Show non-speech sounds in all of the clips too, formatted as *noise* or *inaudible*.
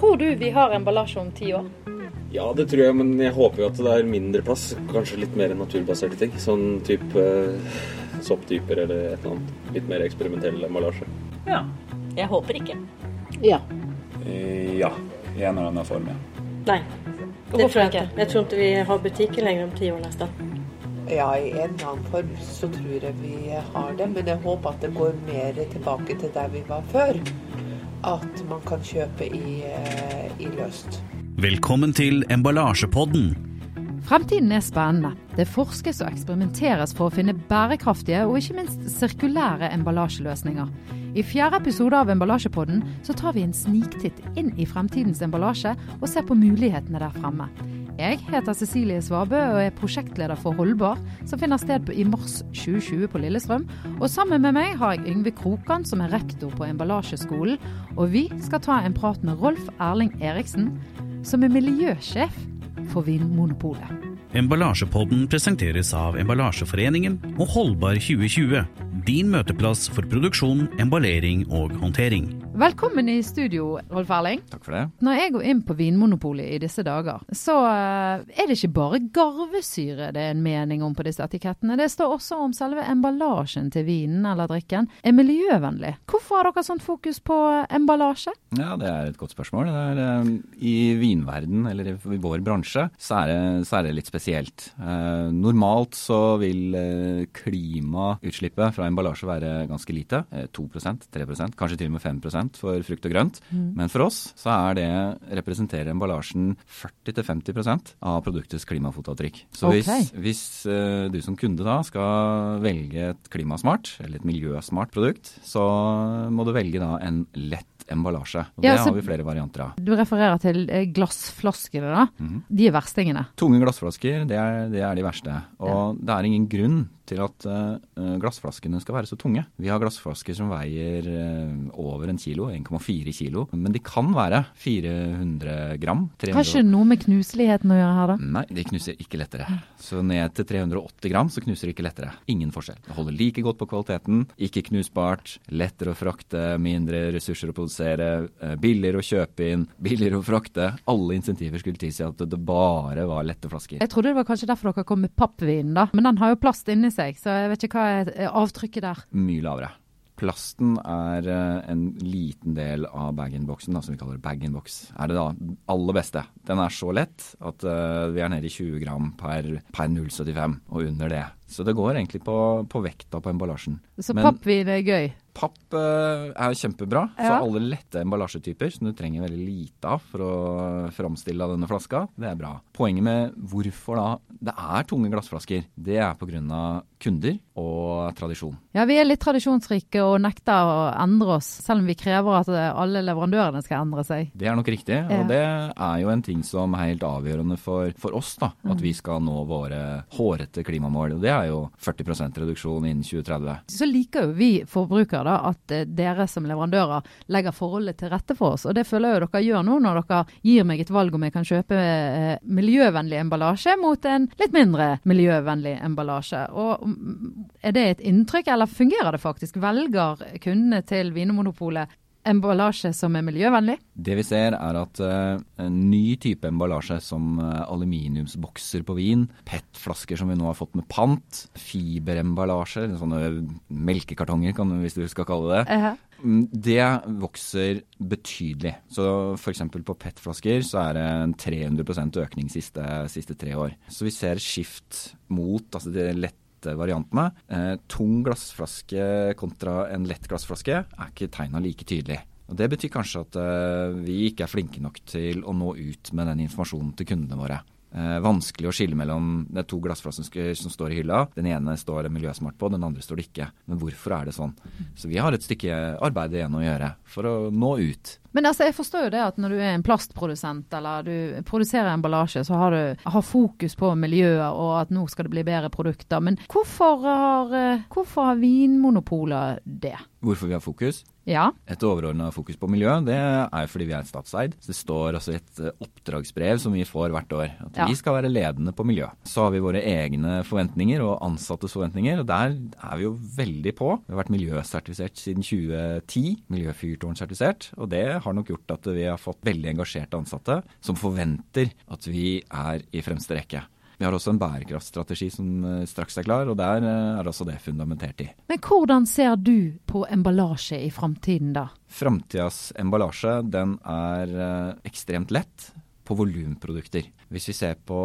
Tror du vi har emballasje om ti år? Ja, det tror jeg, men jeg håper jo at det er mindre plass. Kanskje litt mer naturbaserte ting. Sånn type uh, sopptyper eller et eller annet. Litt mer eksperimentell emballasje. Ja. Jeg håper ikke. Ja. Eh, ja. I en eller annen form, ja. Nei. Det tror jeg ikke. Jeg tror ikke vi har butikker lenger om ti år nesten. Ja, i en eller annen form så tror jeg vi har det. Men jeg håper at det går mer tilbake til der vi var før. At man kan kjøpe i, eh, i løst. Velkommen til Emballasjepodden. Fremtiden er spennende. Det forskes og eksperimenteres for å finne bærekraftige og ikke minst sirkulære emballasjeløsninger. I fjerde episode av Emballasjepodden så tar vi en sniktitt inn i fremtidens emballasje og ser på mulighetene der fremme. Jeg heter Cecilie Svabø og er prosjektleder for Holdbar, som finner sted i mars 2020 på Lillestrøm. Og sammen med meg har jeg Yngve Krokan, som er rektor på Emballasjeskolen. Og vi skal ta en prat med Rolf Erling Eriksen, som er miljøsjef for Vinmonopolet. Emballasjepodden presenteres av Emballasjeforeningen og Holdbar 2020. Din møteplass for produksjon, emballering og håndtering. Velkommen i studio, Rolf Erling. Takk for det. Når jeg går inn på Vinmonopolet i disse dager, så eh, er det ikke bare garvesyre det er en mening om på disse etikettene. Det står også om selve emballasjen til vinen eller drikken er miljøvennlig. Hvorfor har dere sånt fokus på emballasje? Ja, Det er et godt spørsmål. Er, eh, I vinverden, eller i vår bransje, så er det, så er det litt spesielt. Eh, normalt så vil eh, klimautslippet fra emballasje være ganske lite. Eh, 2 3% kanskje til og med 5% for frukt og grønt. Men for oss så er det, representerer emballasjen 40-50% av produktets klimafotavtrykk. Så okay. hvis, hvis eh, du som kunde da skal velge et klimasmart eller et miljøsmart produkt, så må du velge da en lett emballasje. Og Ja, det har vi flere varianter av. Du refererer til eh, glassflaskene, da. Mhm. De er verstingene. Tunge glassflasker, det er, det er de verste. Og det er ingen grunn til at eh, glassflaskene skal være så tunge. Vi har glassflasker som veier eh, over en kilo, 1,4 kilo. Men de kan være 400 gram. 300 Kanskje noe med knuseligheten å gjøre her, da? Nei, de knuser ikke lettere. Så ned til 380 gram så knuser de ikke lettere. Ingen forskjell. Det holder like godt på kvaliteten, ikke knusbart, lettere å frakte, mindre ressurser å produsere, eh, billigere å kjøpe inn, billigere å frakte. Alle insentiver skulle tilsi at det bare var lette flasker. Jeg trodde det var kanskje derfor dere kom med pappvin, da. Men den har jo plast inni seg, så jeg vet ikke hva er avtrykket der. Mye lavere. Plasten er eh, en liten del av bag-in-boksen, som vi kaller bag-in-box. Er det da aller beste. Den er så lett at uh, vi er nede i 20 gram per, per 0,75 og under det. Så det går egentlig på, på vekta på emballasjen. Så Men- pappvin er gøy. Papp eh, er kjempebra for Ja. alle lette emballasjetyper som du trenger veldig lite av for å framstille denne flaska. Det er bra. Poenget med hvorfor da det er tunge glassflasker, det er pga. kunder og tradisjon. Ja, vi er litt tradisjonsrike og nekter å endre oss, selv om vi krever at alle leverandørene skal endre seg. Det er nok riktig, Ja. og det er jo en ting som er helt avgjørende for, for oss. da, At Mm. vi skal nå våre hårete klimamål. og Det er jo 40% reduksjon innen 2030. Så liker jo vi forbrukere da at eh, dere som leverandører legger forholdet til rette for oss. Og det føler jeg jo dere gjør nå når dere gir meg et valg om jeg kan kjøpe eh, miljøvennlig emballasje mot en litt mindre miljøvennlig emballasje. Og mm, Er det et inntrykk, eller fungerer det faktisk? Velger kundene til Vinmonopolet emballasje som er miljøvennlig? Det vi ser er at uh, en ny type emballasje som uh, aluminiumsbokser på vin, PET-flasker som vi nå har fått med pant, fiberemballasje, sånne melkekartonger kan, hvis du skal kalle det, Uh -huh. Det vokser betydelig. Så f.eks. på PET-flasker så er det en 300% økning siste, siste tre år. Så vi ser skift mot altså de lette variantene. Eh, tung glassflaske kontra en lett glassflaske er ikke tegna like tydelig. Og Det betyr kanskje at eh, vi ikke er flinke nok til å nå ut med den informasjonen til kundene våre. Eh, vanskelig å skille mellom det er to glassflasker som står i hylla. Den ene står det miljøsmart på, den andre står det ikke. Men hvorfor er det sånn? Så vi har et stykke arbeid igjen å gjøre for å nå ut. Men altså, jeg forstår jo det at når du er en plastprodusent eller du produserer emballasje, så har du har fokus på miljøet og at nå skal det bli bedre produkter. Men hvorfor har, eh, hvorfor har Vinmonopolet det? Hvorfor vi har fokus? Ja. Et overordna fokus på miljø, det er fordi vi er statseid. Så det står altså i et eh, oppdragsbrev som vi får hvert år, at Ja. vi skal være ledende på miljø. Så har vi våre egne forventninger og ansattes forventninger, og der er vi jo veldig på. Vi har vært miljøsertifisert siden 2010, miljøfyrtårnsertifisert, og det har nok gjort at vi har fått veldig engasjerte ansatte som forventer at vi er i fremste rekke. Vi har også en bærekraftstrategi som eh, straks er klar, og der eh, er også det fundamentert i. Men hvordan ser du på emballasje i framtiden, da? Framtidas emballasje den er eh, ekstremt lett på volumprodukter. Hvis vi ser på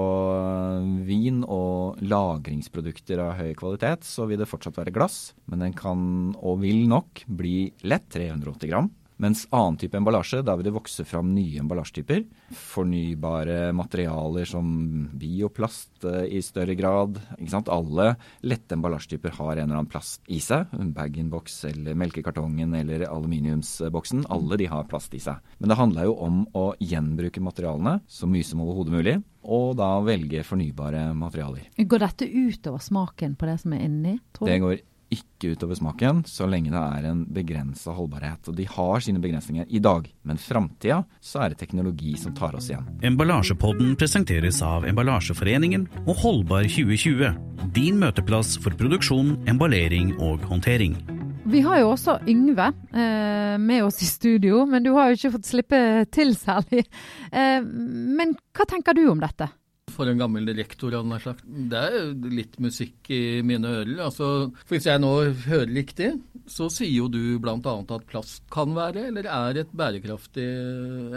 vin og lagringsprodukter av høy kvalitet, så vil det fortsatt være glass, men den kan og vil nok bli lett 380 gram. Mens annen type emballasje, da vil det vokse fram nye emballasjetyper. Fornybare materialer som bioplast eh, i større grad. Ikke sant? Alle lette emballasjetyper har en eller annen plast i seg. Bag-in-box eller melkekartongen eller aluminiumsboksen. Alle de har plast i seg. Men det handler jo om å gjenbruke materialene så mye som overhodet mulig. Og da velge fornybare materialer. Går dette utover smaken på det som er inni? tror du? Det går ikke utover smaken så lenge det er en begrensa holdbarhet. Og de har sine begrensninger i dag, men framtida så er det teknologi som tar oss igjen. Emballasjepodden presenteres av Emballasjeforeningen og Holdbar 2020. Din møteplass for produksjon, emballering og håndtering. Vi har jo også Yngve eh, med oss i studio, men du har jo ikke fått slippe til særlig. Eh, men hva tenker du om dette? For en gammel rektor, hadde jeg sagt. Det er litt musikk i mine ører. Altså, for hvis jeg nå hører riktig, så sier jo du bl.a. at plast kan være, eller er et bærekraftig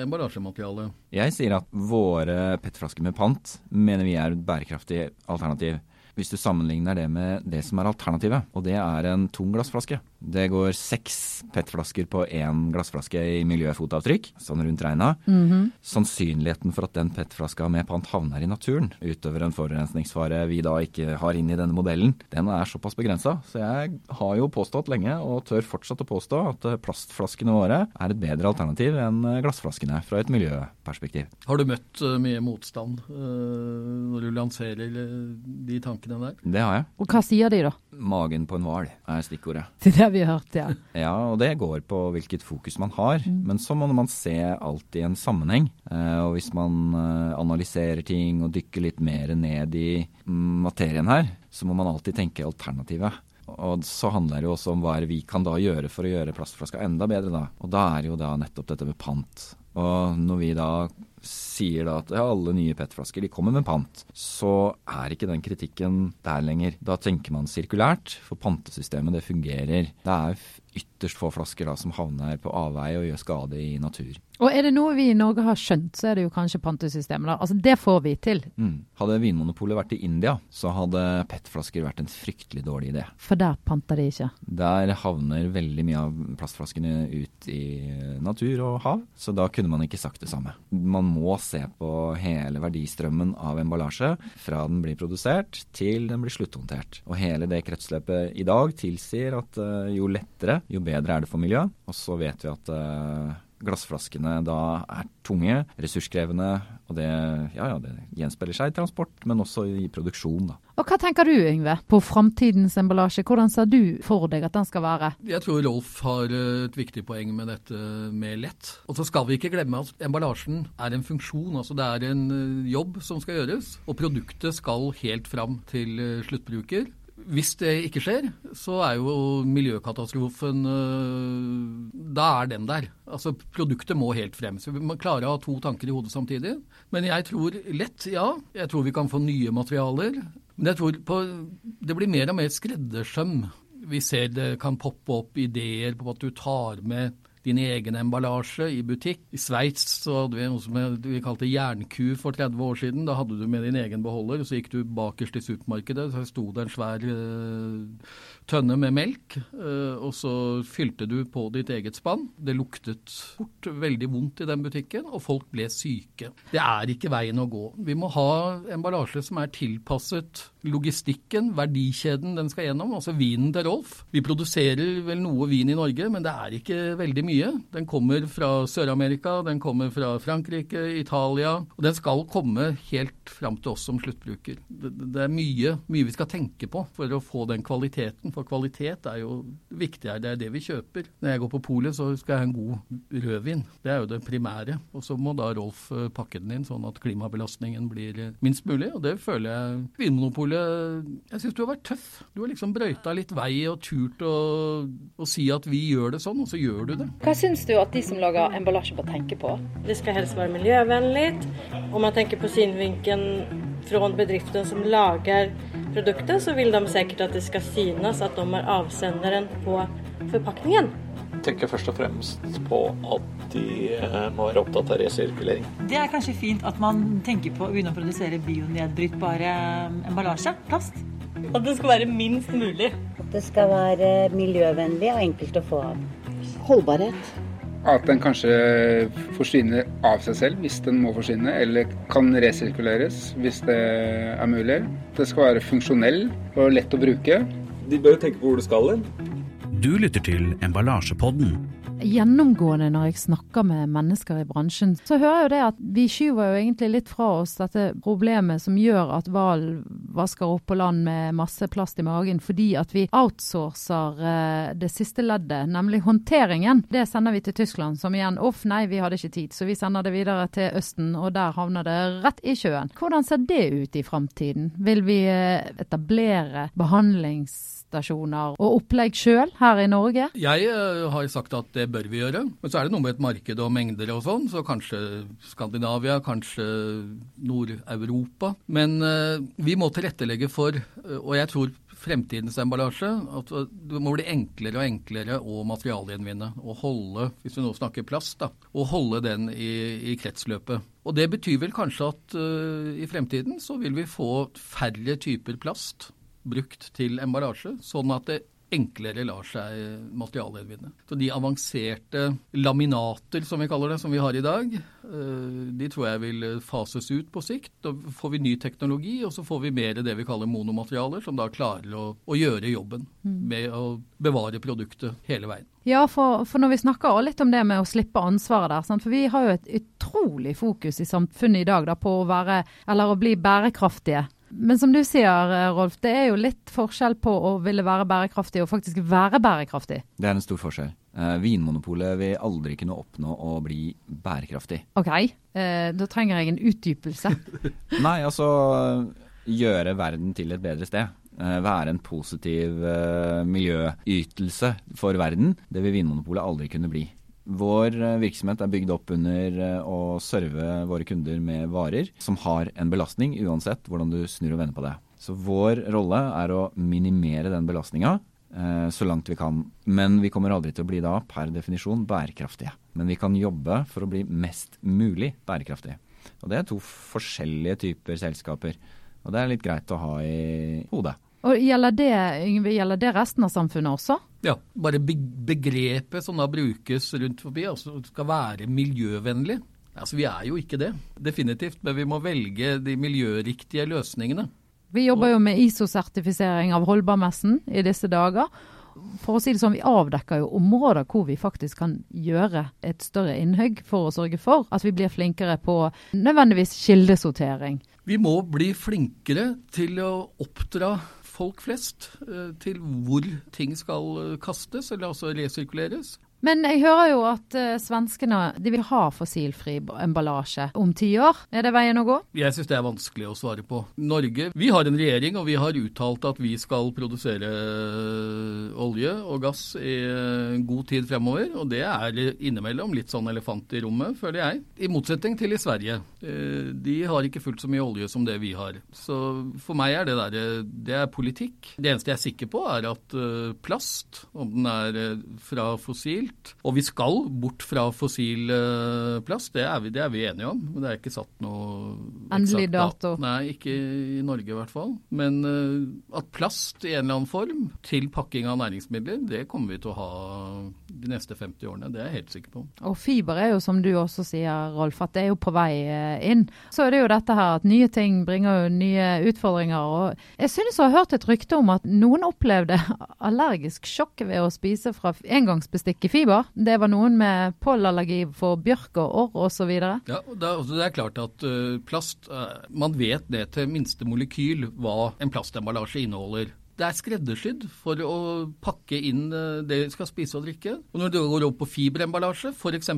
emballasjemateriale. Jeg sier at våre PET-flasker med pant mener vi er et bærekraftig alternativ. Hvis du sammenligner det med det som er alternativet, og det er en tung glassflaske. Det går seks PET-flasker på én glassflaske i miljøfotavtrykk, sånn rundt regna. Sannsynligheten for at den PET-flaska med pant havner i naturen, utover en forurensningsfare vi da ikke har inn i denne modellen, den er såpass begrensa. Så jeg har jo påstått lenge, og tør fortsatt å påstå, at plastflaskene våre er et bedre alternativ enn glassflaskene fra et miljøperspektiv. Har du møtt eh, mye motstand eh, når du lanserer de tankene der? Det har jeg. Og hva sier de, da? Magen på en hval er stikkordet. *laughs* Det det vi har hørt, ja. Ja, og det går på hvilket fokus man har. Men så må man se alt i en sammenheng. Eh, og hvis man eh, analyserer ting og dykker litt mer ned i mm, materien her, så må man alltid tenke alternativet. Og så handler det jo også om hva vi kan da gjøre for å gjøre plastflaska enda bedre, da. Og da er jo da nettopp dette med pant. Og når vi da sier da at ja, alle nye PET-flasker de kommer med pant, så er ikke den kritikken der lenger. Da tenker man sirkulært, for pantesystemet det fungerer. Det er ytterst få flasker da som havner på avveie og gjør skade i natur. Og er det noe vi i Norge har skjønt, så er det jo kanskje pantesystemet. Altså, Det får vi til. Mm. Hadde Vinmonopolet vært i India, så hadde PET-flasker vært en fryktelig dårlig idé. For der panter de ikke. Der havner veldig mye av plastflaskene ut i natur og hav, så da kunne man ikke sagt det samme. Man må se på hele verdistrømmen av emballasje fra den blir produsert til den blir slutthåndtert. Og hele det kretsløpet i dag tilsier at eh, jo lettere, jo bedre er det for miljøet. Og så vet vi at eh, glassflaskene da er tunge, ressurskrevende, og det, ja, ja, det gjenspeiler seg i transport, men også i produksjon. Da. Og hva tenker du, Yngve, på framtidens emballasje? Hvordan ser du for deg at den skal være? Jeg tror Rolf har eh, et viktig poeng med dette med lett. Og så skal vi ikke glemme at emballasjen er en funksjon. altså Det er en eh, jobb som skal gjøres. Og produktet skal helt fram til eh, sluttbruker. Hvis det ikke skjer, så er jo miljøkatastrofen øh, Da er den der. Altså Produktet må helt frem. Så vi må klare å ha to tanker i hodet samtidig. Men jeg tror lett, ja. Jeg tror vi kan få nye materialer. Men jeg tror på, det blir mer og mer skreddersøm. Vi ser det kan poppe opp ideer på at du tar med din egen emballasje i butikk. I Sveits hadde vi noe som vi kalte jernku for 30 år siden. Da hadde du med din egen beholder, og så gikk du bakerst i supermarkedet. Så sto det en svær uh, tønne med melk, uh, og så fylte du på ditt eget spann. Det luktet fort veldig vondt i den butikken, og folk ble syke. Det er ikke veien å gå. Vi må ha emballasje som er tilpasset logistikken, verdikjeden den skal gjennom, altså vinen til Rolf. Vi produserer vel noe vin i Norge, men det er ikke veldig mye mye. Den kommer fra Sør-Amerika, den kommer fra Frankrike, Italia. Og den skal komme helt fram til oss som sluttbruker. Det, det er mye, mye vi skal tenke på for å få den kvaliteten. For kvalitet er jo viktigere. Det er det vi kjøper. Når jeg går på polet, så skal jeg ha en god rødvin. Det er jo det primære. Og så må da Rolf eh, pakke den inn sånn at klimabelastningen blir eh, minst mulig. Og det føler jeg Vinmonopolet Jeg syns du har vært tøff. Du har liksom brøyta litt vei og turt å, å si at vi gjør det sånn, og så gjør du det. Hva syns du at de som lager emballasje bør tenke på? Det skal helst være miljøvennlig. Om man tenker på synvinken fra bedriften som lager produktet, så vil de sikkert at det skal synes at de er avsenderen på forpakningen. Jeg tenker først og fremst på at de eh, må være opptatt av resirkulering. Det er kanskje fint at man tenker på å begynne å produsere bionedbrytbare emballasje, plast. At det skal være minst mulig. At det skal være miljøvennlig og enkelt å få av. Holdbarhet. At den kanskje forsvinner av seg selv hvis den må forsvinne, eller kan resirkuleres hvis det er mulig. Det skal være funksjonell og lett å bruke. De bør jo tenke på hvor det skal hen. Du lytter til Emballasjepodden. Gjennomgående når jeg snakker med mennesker i bransjen, så hører jeg jo det at vi skyver jo egentlig litt fra oss dette problemet som gjør at hval vasker opp på land med masse plast i magen, fordi at vi outsourcer eh, det siste leddet, nemlig håndteringen. Det sender vi til Tyskland, som igjen off, nei, vi hadde ikke tid, så vi sender det videre til Østen, og der havner det rett i sjøen. Hvordan ser det ut i framtiden? Vil vi etablere etablere behandlingsstasjoner og opplegg sjøl her i Norge? Jeg uh, har sagt at det bør vi gjøre. Men så er det noe med et marked og mengder og sånn, så kanskje Skandinavia, kanskje Nord-Europa. Men uh, vi må tilrettelegge for, uh, og jeg tror fremtidens emballasje, at det må bli enklere og enklere å materialgjenvinne. Og holde, hvis vi nå snakker plast, da, å holde den i, i kretsløpet. Og det betyr vel kanskje at i fremtiden så vil vi få færre typer plast brukt til emballasje, sånn at det enklere lar seg materialgjenvinne. Så de avanserte laminater, som vi kaller det, som vi har i dag, de tror jeg vil fases ut på sikt. Da får vi ny teknologi, og så får vi mer det vi kaller monomaterialer, som da klarer å, å gjøre jobben med å bevare produktet hele veien. Ja, for, for, når vi snakker litt om det med å slippe ansvaret der, sant? for vi har jo et utrolig fokus i samfunnet i dag da, på å være, eller å bli bærekraftige. Men som du sier, Rolf, det er jo litt forskjell på å ville være bærekraftig og faktisk være bærekraftig. Det er en stor forskjell. Eh, Vinmonopolet vil aldri kunne oppnå å bli bærekraftig. OK, eh, da trenger jeg en utdypelse. *laughs* Nei, altså gjøre verden til et bedre sted. Eh, være en positiv eh, miljøytelse for verden. Det vil Vinmonopolet aldri kunne bli. Vår eh, virksomhet er bygd opp under å serve våre kunder med varer som har en belastning, uansett hvordan du snur og vender på det. Så vår rolle er å minimere den belastninga eh, så langt vi kan. Men vi kommer aldri til å bli da per definisjon bærekraftige. Men vi kan jobbe for å bli mest mulig bærekraftige. Og det er to forskjellige typer selskaper. Og det er litt greit å ha i hodet. Og Gjelder det, Yngve, gjelder det resten av samfunnet også? Ja, bare begrepet som da brukes rundt forbi, altså skal være miljøvennlig. Altså Vi er jo ikke det, definitivt, men vi må velge de miljøriktige løsningene. Vi jobber jo med ISO-sertifisering av holdbarmessen i disse dager. For å si det sånn, Vi avdekker jo områder hvor vi faktisk kan gjøre et større innhugg for å sørge for at vi blir flinkere på nødvendigvis kildesortering. Vi må bli flinkere til å oppdra folk flest til hvor ting skal kastes, eller altså resirkuleres. Men jeg hører jo at uh, svenskene de vil ha fossilfri emballasje om ti år. Er det veien å gå? Jeg syns det er vanskelig å svare på. Norge vi har en regjering, og vi har uttalt at vi skal produsere olje og gass i god tid fremover. Og det er innimellom litt sånn elefant i rommet, føler jeg. I motsetning til i Sverige. De har ikke fullt så mye olje som det vi har. Så for meg er det der det er politikk. Det eneste jeg er sikker på, er at plast, om den er fra fossil og vi skal bort fra fossil plast, det er, vi, det er vi enige om. Men det er ikke satt noe Endelig dato? Nei, ikke i Norge i hvert fall. Men at plast i en eller annen form til pakking av næringsmidler, det kommer vi til å ha de neste 50 årene. Det er jeg helt sikker på. Og fiber er jo, som du også sier, Rolf, at det er jo på vei eh, inn. Så er det jo dette her at nye ting bringer jo nye utfordringer. Og jeg synes jeg har hørt et rykte om at noen opplevde *laughs* allergisk sjokk ved å spise fra engangsbestikk i fiber. Det var noen med pollenallergi for bjørk og orr osv. Ja, det, er, det er klart at uh, plast uh, Man vet det til minste molekyl hva en plastemballasje inneholder. Det er skreddersydd for å pakke inn uh, det vi skal spise og drikke. Og Når det går opp på fiberemballasje f.eks.,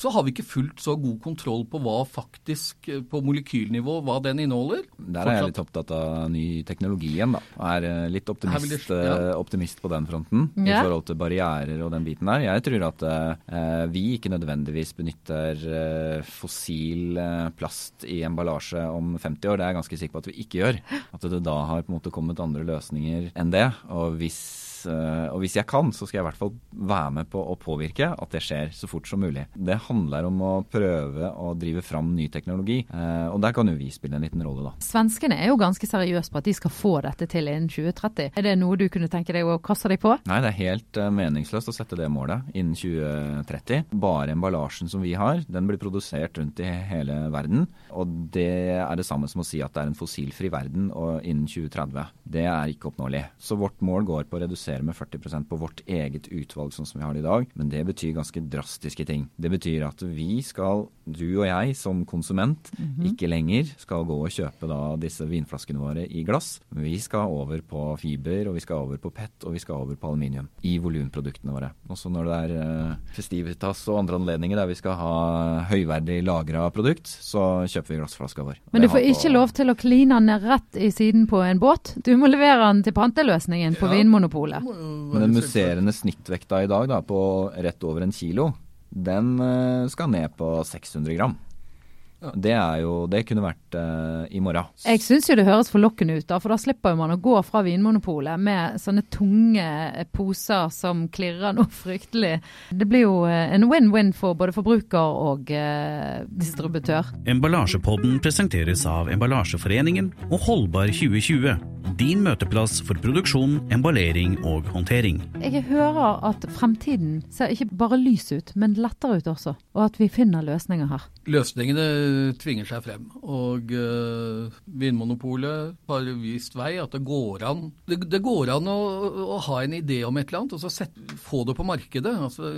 så har vi ikke fullt så god kontroll på hva faktisk på molekylnivå hva den inneholder. Der er jeg litt opptatt av ny teknologi igjen, da. Og er litt optimist, det, ja. optimist på den fronten ja. i forhold til barrierer og den biten der. Jeg tror at eh, vi ikke nødvendigvis benytter eh, fossil plast i emballasje om 50 år. Det er jeg ganske sikker på at vi ikke gjør. At det da har på en måte kommet andre løsninger enn det. Og hvis og hvis jeg kan, så skal jeg i hvert fall være med på å påvirke at det skjer så fort som mulig. Det handler om å prøve å drive fram ny teknologi, eh, og der kan jo vi spille en liten rolle, da. Svenskene er jo ganske seriøse på at de skal få dette til innen 2030. Er det noe du kunne tenke deg å kaste deg på? Nei, det er helt eh, meningsløst å sette det målet innen 2030. Bare emballasjen som vi har, den blir produsert rundt i hele verden. Og det er det samme som å si at det er en fossilfri verden og innen 2030. Det er ikke oppnåelig. Så vårt mål går på å redusere redusere med 40% på vårt eget utvalg sånn som vi har det i dag. Men det betyr ganske drastiske ting. Det betyr at vi skal, du og jeg som konsument, mm -hmm. ikke lenger skal gå og kjøpe da disse vinflaskene våre i glass. Vi skal over på fiber, og vi skal over på PET, og vi skal over på aluminium i volumproduktene våre. Også når det er uh, festivitas og andre anledninger der vi skal ha høyverdig lagra produkt, så kjøper vi glassflaska vår. Men du får ikke lov til å kline den rett i siden på en båt. Du må levere den til panteløsningen på ja. Vinmonopolet. Men den musserende snittvekta i dag da, på rett over en kilo, den eh, skal ned på 600 gram. Det, jo, det kunne vært uh, i morgen. Jeg syns jo det høres forlokkende ut, da, for da slipper man å gå fra Vinmonopolet med sånne tunge poser som klirrer noe *laughs* fryktelig. Det blir jo uh, en win-win for både forbruker og uh, distributør. Emballasjepodden presenteres av Emballasjeforeningen og Holdbar 2020. Din møteplass for produksjon, emballering og håndtering. Jeg hører at fremtiden ser ikke bare lys ut, men lettere ut også. Og at vi finner løsninger her. Løsningene tvinger seg frem. Og uh, Vinmonopolet har vist vei at det går an Det, det går an å, å, ha en idé om et eller annet, og så set, få det på markedet. Altså,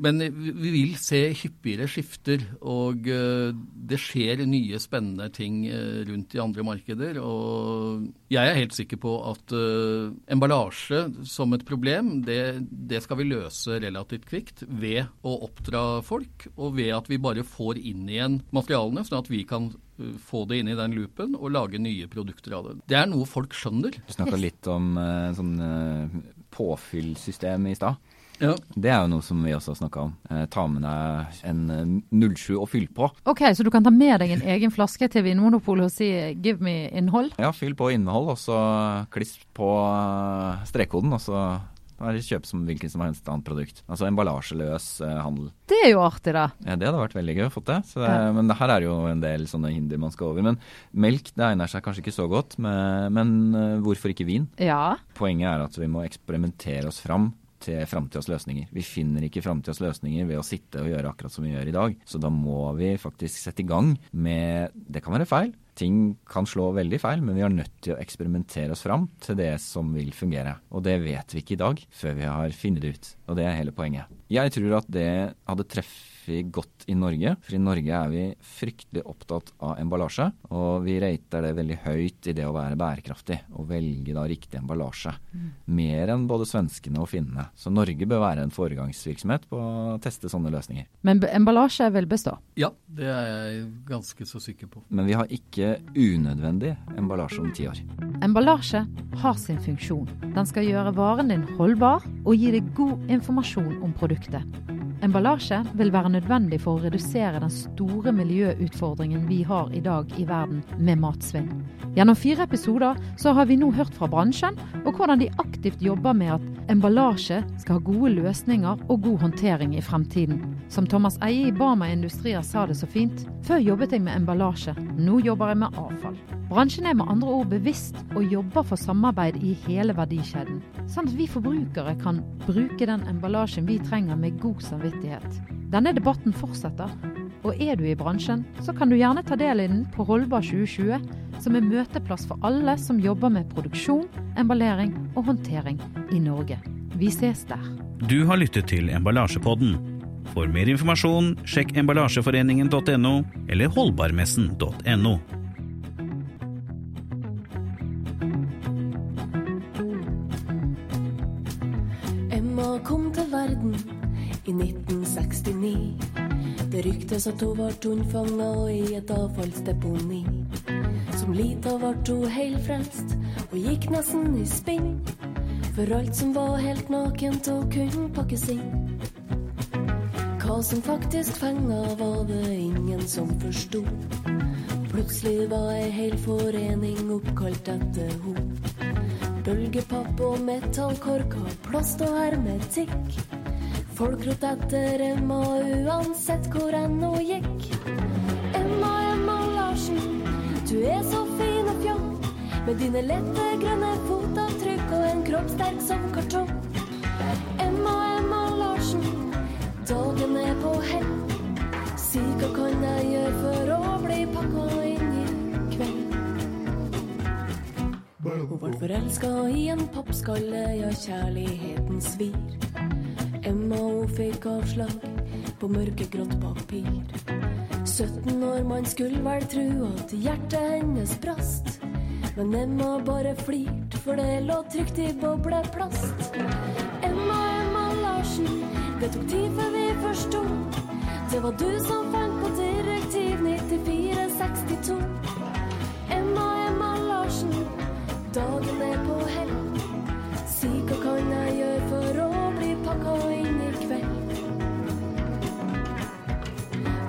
men vi vil se hyppigere skifter, og eh, det skjer nye spennende ting eh, rundt i andre markeder. Og jeg er helt sikker på at uh, emballasje som et problem, det, det, skal vi løse relativt kvikt ved å oppdra folk, og ved at vi bare får inn igjen materialene, sånn at vi kan få det inn i den loopen og lage nye produkter av det. Det er noe folk skjønner. Du snakka litt om sånn påfyllsystem i stad. Ja. Det er jo noe som vi også har snakka om. Eh, ta med deg en 07 og fyll på. Ok, Så du kan ta med deg en egen flaske til Vinmonopolet og si 'give me innhold'? Ja, fyll på innhold, og så kliss på eh, strekkoden, og så bare kjøp som hvilket som helst annet produkt. Altså emballasjeløs eh, handel. Det er jo artig, da. Ja, Det hadde vært veldig gøy å få til. Det, ja. Men det her er jo en del sånne hinder man skal over. Men melk det egner seg kanskje ikke så godt. Men, men eh, hvorfor ikke vin? Ja. Poenget er at vi må eksperimentere oss fram til framtidas løsninger. Vi finner ikke framtidas løsninger ved å sitte og gjøre akkurat som vi gjør i dag. Så da må vi faktisk sette i gang med Det kan være feil. Ting kan slå veldig feil, men vi er nødt til å eksperimentere oss fram til det som vil fungere. Og det vet vi ikke i dag, før vi har funnet det ut. Og det er hele poenget. Jeg tror at det hadde treffet godt i Norge. For i Norge er vi fryktelig opptatt av emballasje. Og vi rater det veldig høyt i det å være bærekraftig og velge da riktig emballasje. Mm. Mer enn både svenskene og finnene. Så Norge bør være en foregangsvirksomhet på å teste sånne løsninger. Men emballasje vil bestå? Ja, det er jeg ganske så sikker på. Men vi har ikke unødvendig emballasje om ti år. Emballasje har sin funksjon. Den skal gjøre varen din holdbar og gi deg god informasjon om produktet. Emballasje vil være nødvendig for å redusere den store miljøutfordringen vi har i dag i verden med matsvinn. Gjennom fire episoder så har vi nå hørt fra bransjen, og hvordan de aktivt jobber med at emballasje skal ha gode løsninger og god håndtering i fremtiden. Som Thomas Eie i Bama Industrier sa det så fint, før jobbet jeg med emballasje, nå jobber jeg med avfall. Bransjen er med andre ord bevisst og jobber for samarbeid i hele verdikjeden, sånn at vi forbrukere kan bruke den emballasjen vi trenger med god samvittighet. Denne debatten fortsetter, og er du i bransjen, så kan du gjerne ta del i den på Holdbar 2020, som er møteplass for alle som jobber med produksjon, emballering og håndtering i Norge. Vi ses der. Du har lyttet til Emballasjepodden. For mer informasjon, sjekk emballasjeforeningen.no eller holdbarmessen.no. Emma kom til verden i 1969. Det ryktes at hun ble unnfanga i et avfallsdeponi. Som lita ble hun heilfrelst og gikk nesten i spinn. For alt som var helt nakent og kunne pakkes inn. Hva som faktisk fenga, var det ingen som forsto. Plutselig var ei hel forening oppkalt etter ho. Bølgepapp og metallkorker, plast og hermetikk. Folk rot etter Emma uansett hvor enn hun gikk. Emma, Emma Larsen, du er så fin og fjong. Med dine lette, grønne fotavtrykk og en kropp sterk som kartong. På hell. Si hva kan jeg gjøre for å bli pakka inn i kveld? Hun ble forelska i en pappskalle, ja, kjærligheten svir. Emma hun fikk avslag på mørkegrått papir. 17 år man skulle vel tru at hjertet hennes brast. Men Emma bare flirte, for det lå trygt i bobleplast. Emma, Emma Larsen, det tok tid før vi forsto. Det var du som fant på direktiv 9462. Emma, Emma Larsen, dagen er på hell. Si hva kan jeg gjøre for å bli pakka inn i kveld?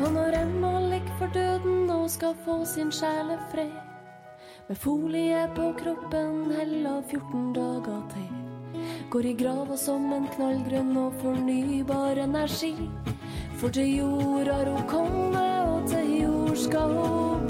Og når Emma ligger for døden og skal få sin sjelefred, med folie på kroppen heller 14 dager til, går i grava som en knallgrønn og fornybar energi. For til jord har hun kommet, og til jord skal hun